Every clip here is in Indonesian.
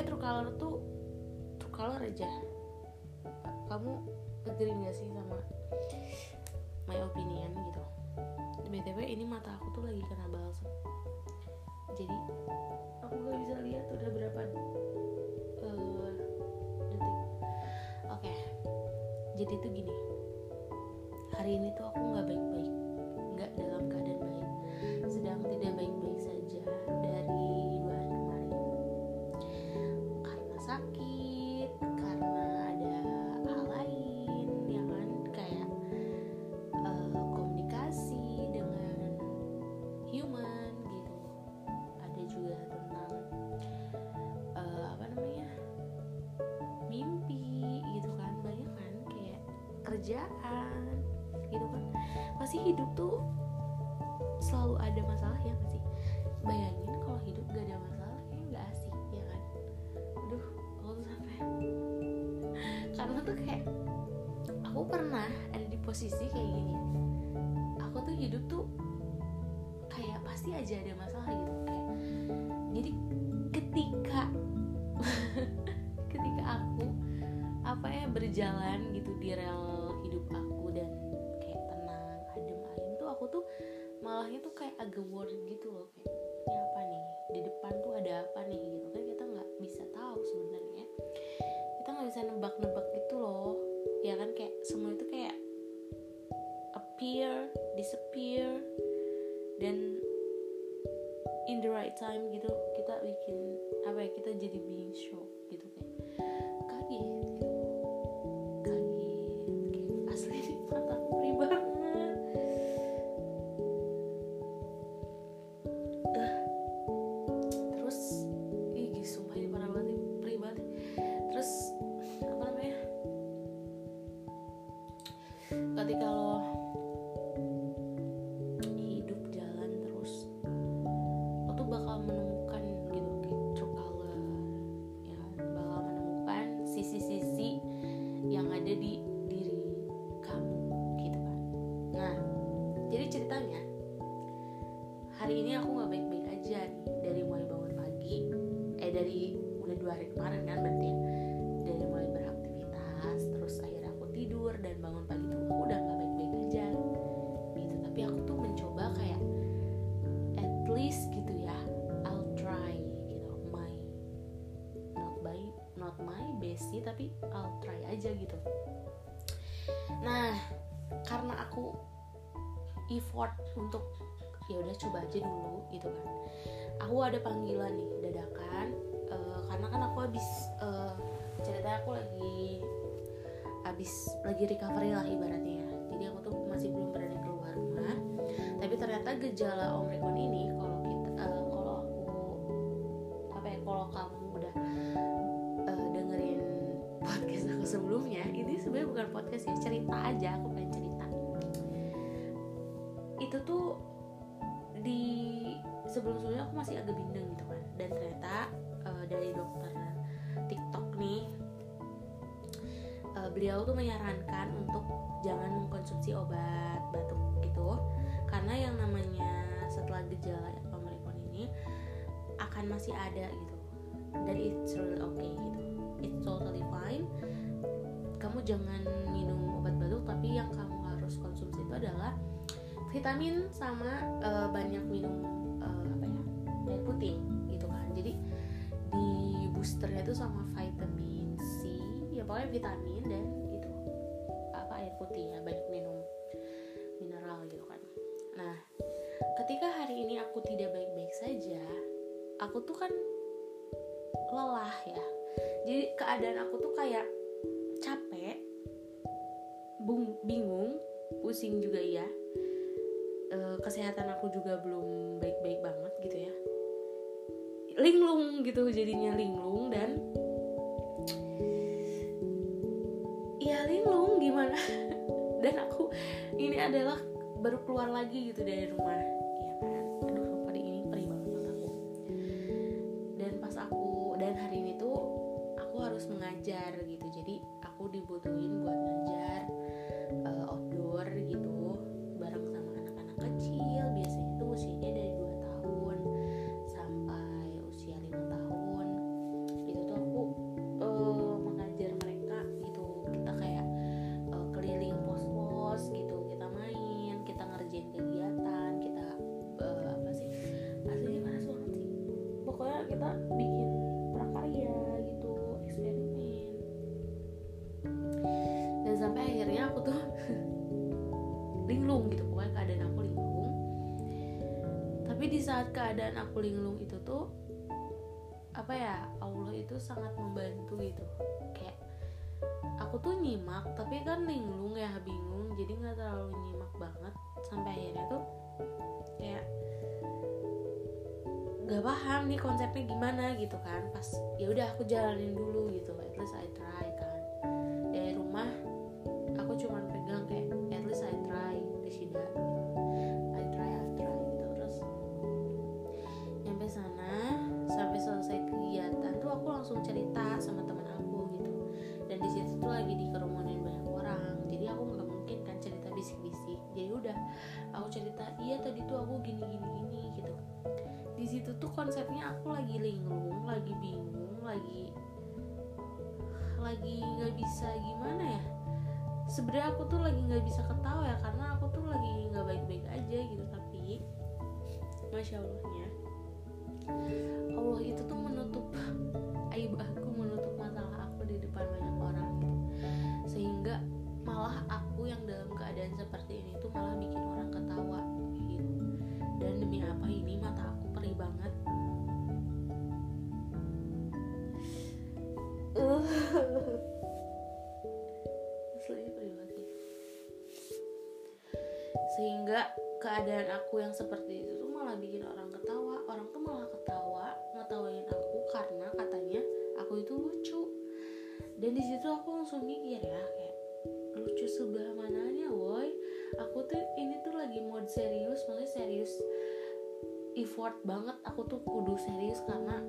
pokoknya true color tuh true color aja. Kamu agree gak sih sama my opinion gitu? Btw ini mata aku tuh lagi kena balsam. Jadi aku gak bisa lihat udah berapa uh, detik. Oke jadi tuh gini. Hari ini tuh aku nggak baik-baik kerjaan gitu kan. Pasti hidup tuh selalu ada masalah ya gak sih? Bayangin kalau hidup gak ada masalah kayak nggak asik ya kan? Aduh aku tuh sampai karena tuh kayak aku pernah ada di posisi kayak gini. Aku tuh hidup tuh kayak pasti aja ada masalah gitu. Kayak jadi ketika ketika aku apa ya berjalan gitu di rel agak worried gitu loh kayak ini apa nih? Di depan tuh ada apa nih? Gitu kan kita nggak bisa tahu sebenarnya. Kita nggak bisa nebak-nebak gitu loh. Ya kan kayak semua itu kayak appear disappear dan in the right time gitu kita bikin dari udah dua hari kemarin kan berarti ya. Dari mulai beraktivitas terus akhirnya aku tidur dan bangun pagi tuh udah nggak baik-baik aja. Gitu tapi aku tuh mencoba kayak at least gitu ya I'll try gitu my not by not my best sih tapi I'll try aja gitu. Nah karena aku effort untuk ya udah coba aja dulu gitu kan. Aku ada panggilan nih dadakan eh, karena kan aku habis eh, ceritanya aku lagi habis lagi recovery lah ibaratnya ya. Jadi aku tuh masih belum berani keluar rumah. Tapi ternyata gejala omikron ini kalau kita eh, kalau aku apa ya kalau kamu udah eh, dengerin podcast aku sebelumnya ini sebenarnya bukan podcast ya cerita aja aku pengen cerita. Itu tuh di sebelum sebelumnya aku masih agak bindeng gitu kan. Dan ternyata eh, dari dokter TikTok nih eh, beliau tuh menyarankan untuk jangan mengkonsumsi obat batuk gitu karena yang namanya setelah gejala Omicron ini akan masih ada gitu. Dan it's really okay gitu. It's totally fine. Kamu jangan minum obat batuk tapi yang kamu harus konsumsi itu adalah vitamin sama eh, banyak minum eh, apa ya air putih boosternya itu sama vitamin C ya pokoknya vitamin dan itu apa air putih ya banyak minum mineral gitu kan. Nah ketika hari ini aku tidak baik-baik saja aku tuh kan lelah ya. Jadi keadaan aku tuh kayak capek bung- bingung pusing juga iya. Eh, kesehatan aku juga belum baik-baik banget gitu ya linglung gitu jadinya linglung dan ya linglung gimana? Dan aku ini adalah baru keluar lagi gitu dari rumah keadaan aku linglung itu tuh apa ya Allah itu sangat membantu gitu. Kayak aku tuh nyimak tapi kan linglung ya bingung jadi nggak terlalu nyimak banget. Sampai akhirnya tuh kayak gak paham nih konsepnya gimana gitu kan. Pas ya udah aku jalanin dulu gitu at least I try konsepnya aku lagi linglung lagi bingung lagi lagi nggak bisa gimana ya? Sebenarnya aku tuh lagi nggak bisa ketawa ya karena aku tuh lagi nggak baik-baik aja gitu tapi masya allahnya Allah itu tuh menutup aib aku menutup masalah aku di depan banyak orang gitu. Sehingga malah aku yang dalam keadaan seperti ini tuh malah bikin orang ketawa gitu. Dan demi apa ini mata aku perih banget sehingga keadaan aku yang seperti itu tuh malah bikin orang ketawa. Orang tuh malah ketawa ngetawain aku karena katanya aku itu lucu. Dan di situ aku langsung mikir ya kayak lucu sebelah mananya woi. Aku tuh ini tuh lagi mode serius maksudnya serius effort banget. Aku tuh kudu serius karena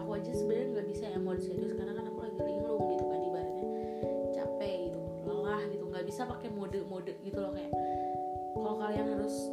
aku aja sebenarnya nggak bisa ya mode serius karena kan aku lagi linglung gitu kan ibaratnya capek gitu lelah gitu. Nggak bisa pakai mode-mode gitu loh kayak kalau kalian harus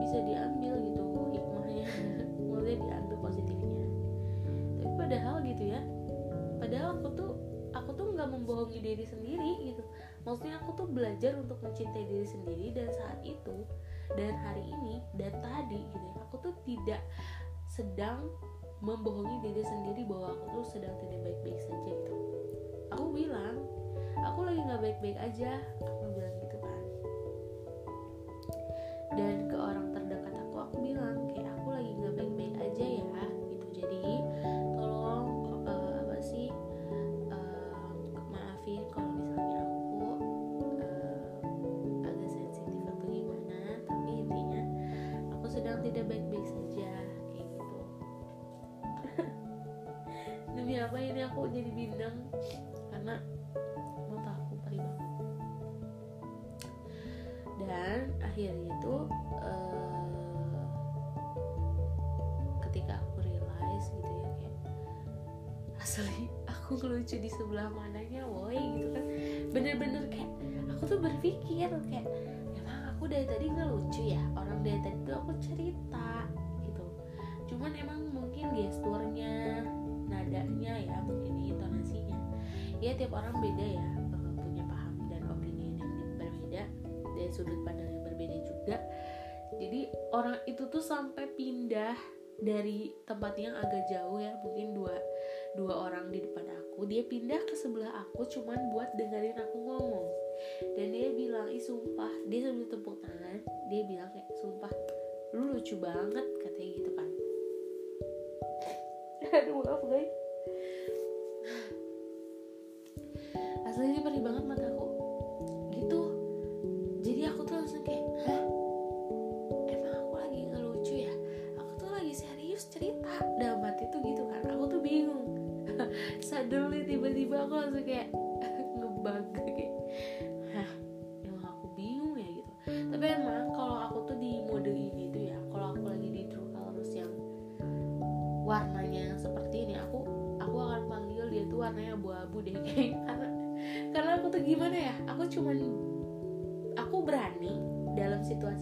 bisa diambil gitu hikmahnya mulai diambil positifnya. Tapi padahal gitu ya padahal aku tuh aku tuh nggak membohongi diri sendiri gitu. Maksudnya aku tuh belajar untuk mencintai diri sendiri dan saat itu dan hari ini dan tadi gitu ya aku tuh tidak sedang membohongi diri sendiri bahwa aku tuh sedang tidak baik-baik saja gitu. Aku bilang aku lagi nggak baik-baik aja dan ke orang terdekat aku aku bilang kayak aku lagi nggak baik-baik aja ya gitu. Jadi tolong eh, apa sih eh, maafin kalau misalnya aku eh, agak sensitif atau gimana. Tapi intinya aku sedang tidak baik-baik saja kayak gitu. Demi apa ini aku jadi bindeng? Karena akhirnya itu eh, ketika aku realize gitu ya kayak asli aku ngelucu di sebelah mananya woi gitu kan. Bener-bener kayak aku tuh berpikir kayak emang aku dari tadi nggak lucu ya? Orang dari tadi tuh aku cerita gitu. Cuman emang mungkin gesturnya nadanya ya mungkin intonasinya ya tiap orang beda ya eh, punya paham dan opini yang berbeda dari sudut pandang orang itu tuh sampai pindah dari tempat yang agak jauh ya mungkin dua dua orang di depan aku. Dia pindah ke sebelah aku cuman buat dengerin aku ngomong. Dan dia bilang ih sumpah. Dia sambil tepuk tangan dia bilang kayak sumpah lu lucu banget katanya gitu kan. Aduh maaf guys. Aslinya perih banget mata aku. Gitu. Jadi aku tuh langsung kayak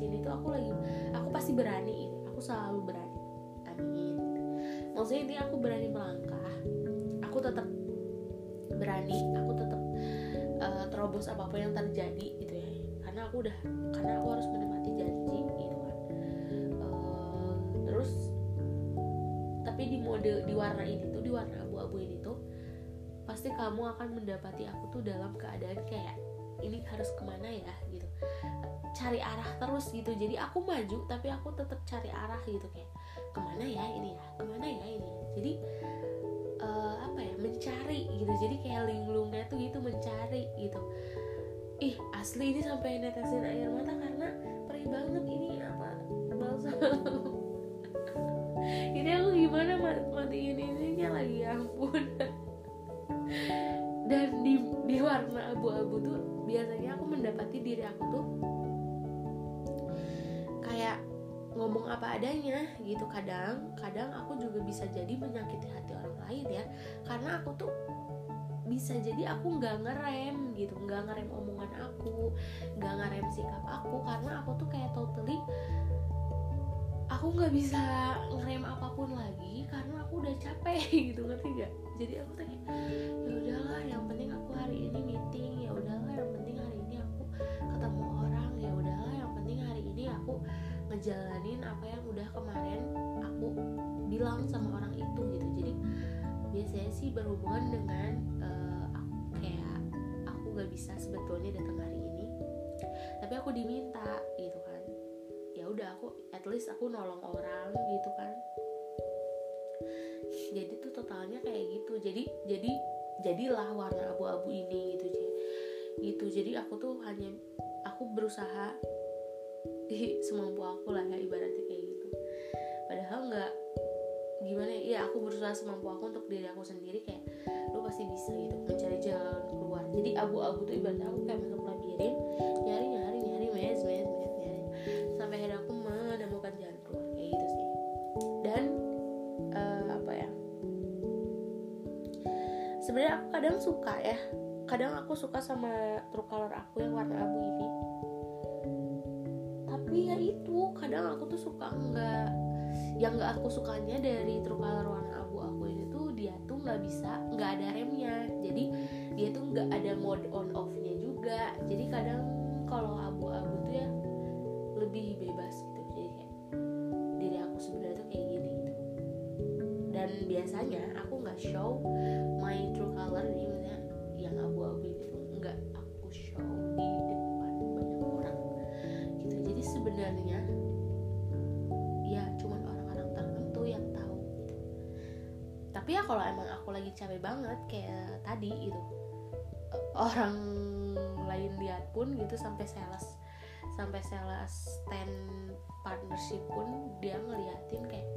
ini tuh aku lagi aku pasti berani ini aku selalu berani. Amin. Maksudnya ini aku berani melangkah aku tetap berani aku tetap uh, terobos apa pun yang terjadi gitu ya. Karena aku udah karena aku harus menepati janji gitu kan. Uh, terus tapi di mode di warna ini tuh di warna abu-abu ini tuh pasti kamu akan mendapati aku tuh dalam keadaan kayak ini harus ke mana ya? gitu cari arah terus gitu. Jadi aku maju tapi aku tetap cari arah gitu kayak ke mana ya ini ya? Ke mana ya ini? Jadi uh, apa ya mencari gitu. Jadi kayak linglungnya tuh gitu mencari gitu. Ih asli ini sampai netesin air mata karena perih banget ini apa balsam ini aku gimana matiin ininya lagi ya ampun. Dan di di warna abu-abu tuh biasanya aku mendapati diri aku tuh ngomong apa adanya gitu. Kadang kadang aku juga bisa jadi menyakiti hati orang lain ya. Karena aku tuh bisa jadi aku nggak ngerem gitu nggak ngerem omongan aku nggak ngerem sikap aku. Karena aku tuh kayak totally aku nggak bisa ngerem apa pun lagi karena aku udah capek gitu ngerti gak jadi aku tuh kayak ya udahlah yang penting aku hari ini meeting ya udahlah yang penting hari ini aku ketemu orang ya udahlah yang penting hari ini aku ngejalanin apa yang udah kemarin aku bilang sama orang itu gitu. Jadi biasanya sih berhubungan dengan uh, aku kayak aku gak bisa sebetulnya datang hari ini tapi aku diminta gitu kan. Ya udah aku at least aku nolong orang gitu kan. Jadi tuh totalnya kayak gitu. Jadi jadi jadilah warna abu-abu ini gitu gitu. Jadi aku tuh hanya aku berusaha semampu aku lah ya ibaratnya kayak gitu. Padahal nggak gimana ya, aku berusaha semampu aku untuk diri aku sendiri kayak lu pasti bisa gitu mencari jalan keluar. Jadi abu-abu tuh ibaratnya aku kayak masuk labirin nyari nyari nyari mes mes mes nyari sampai akhirnya aku menemukan jalan keluar kayak gitu sih. Dan uh, apa ya sebenarnya aku kadang suka ya kadang aku suka sama true color aku yang warna abu ini kadang aku tuh suka enggak yang nggak aku sukanya dari true color warna abu aku ini tuh dia tuh nggak bisa nggak ada remnya. Jadi dia tuh nggak ada mode on offnya juga. Jadi kadang kalau abu-abu tuh ya lebih bebas gitu. Jadi kayak diri aku sebenarnya tuh kayak gini gitu. Dan biasanya aku nggak show my true color ini tapi ya kalau emang aku lagi capek banget kayak tadi gitu. Orang lain lihat pun gitu sampai sales sampai sales stand partnership pun dia ngeliatin kayak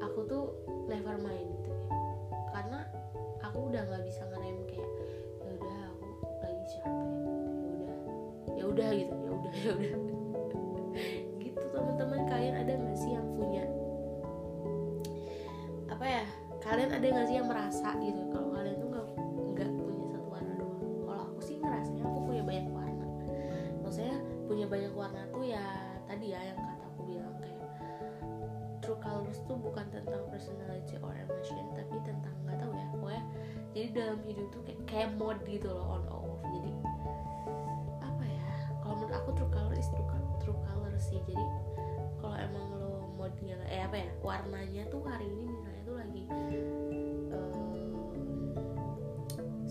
aku tuh never mind. Gitu karena aku udah nggak bisa ngerem kayak ya udah aku lagi capek. Ya udah ya udah gitu ya udah ya udah ada nggak sih yang merasa gitu kalau kalian tuh nggak nggak punya satu warna doang? Kalau aku sih ngerasanya aku punya banyak warna. Maksudnya punya banyak warna tuh ya tadi ya yang kata aku bilang kayak true colors tuh bukan tentang personality or emotion tapi tentang nggak tahu ya pokoknya jadi dalam hidup tuh kayak, kayak mode gitu loh on off. Jadi apa ya kalau menurut aku true color is true, true color sih. Jadi kalau emang lo modenya eh apa ya warnanya tuh hari ini misalnya tuh lagi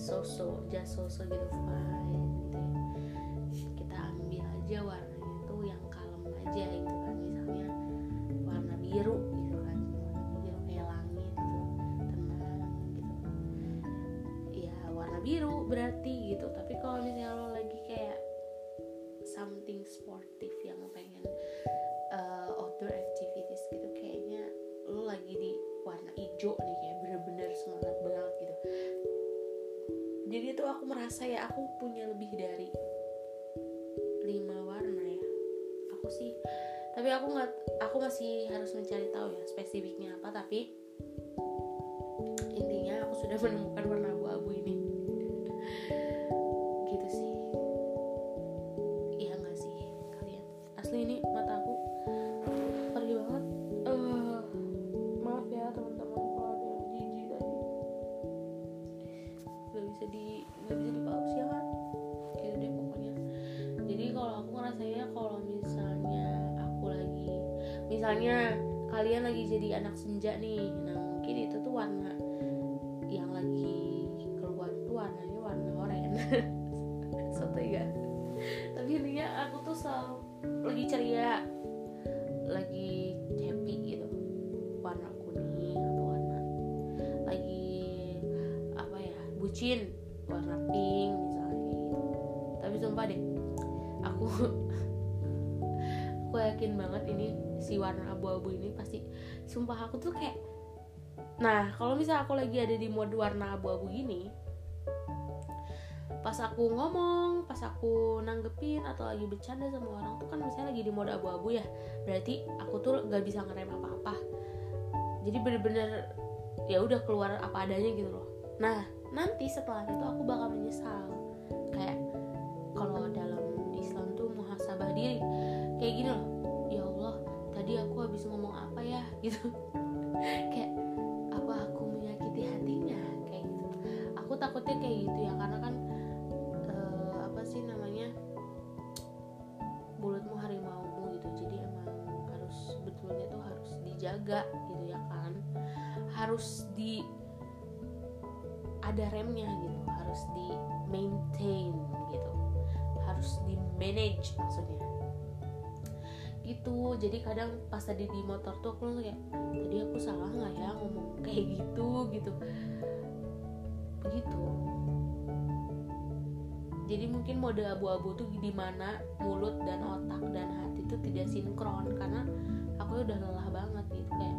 so so just gitu fine gitu ya. Kita ambil aja warnanya tuh yang kalem aja gitu kan misalnya warna biru gitu kan warna biru kayak langit gitu tenang gitu. Ya warna biru berarti gitu tapi kalau misalnya lo lagi kayak something sportif yang pengen aku merasa ya aku punya lebih dari lima warna ya. Sih tapi aku nggak aku masih harus mencari tahu ya spesifiknya apa tapi intinya aku sudah menemukan warna misalnya kalian lagi jadi anak senja nih nah mungkin itu tuh warna yang lagi keluar tuh warnanya warna oranye. Soto ya. Tapi intinya aku tuh selalu lagi ceria lagi happy gitu. Warna kuning atau warna lagi apa ya bucin warna pink misalnya gitu. Tapi sumpah deh aku aku yakin banget ini si warna abu-abu ini pasti. Sumpah aku tuh kayak nah kalau misalnya aku lagi ada di mode warna abu-abu gini pas aku ngomong pas aku nanggepin atau lagi bercanda sama orang tuh kan misalnya lagi di mode abu-abu ya berarti aku tuh gak bisa ngerem apa-apa. Jadi bener-bener ya udah keluar apa adanya gitu loh. Nah nanti setelah itu aku bakal menyesal ada remnya gitu harus di maintain gitu. Harus di manage maksudnya. Gitu jadi kadang pas tadi di motor tuh aku langsung kayak tadi aku salah nggak ya ngomong kayak gitu? gitu. Begitu. Jadi mungkin mode abu-abu tuh di mana mulut dan otak dan hati tuh tidak sinkron karena aku udah lelah banget gitu kayak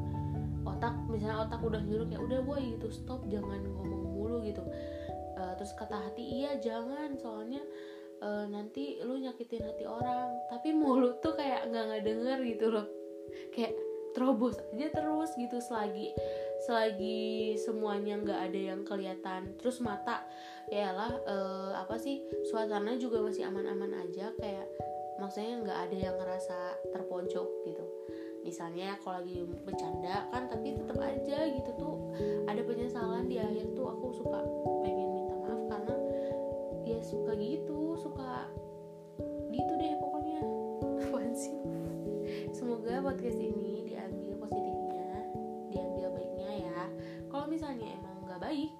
otak misalnya otak udah nyuruh kayak udah boy gitu stop jangan ngomong mulu gitu. Eh, terus kata hati iya jangan soalnya eh, nanti lu nyakitin hati orang. Tapi mulut tuh kayak nggak ngedenger gitu loh. Kayak terobos aja terus gitu selagi selagi semuanya nggak ada yang kelihatan. Terus mata ya lah eh, apa sih suasana juga masih aman-aman aja kayak maksudnya nggak ada yang ngerasa terpojok gitu misalnya kalau lagi bercanda kan tapi tetap aja gitu tuh ada penyesalan di akhir tuh aku suka pengen minta maaf karena ya suka gitu suka gitu deh pokoknya. Apaan sih? Semoga podcast ini diambil positifnya diambil baiknya ya. Kalau misalnya emang nggak baik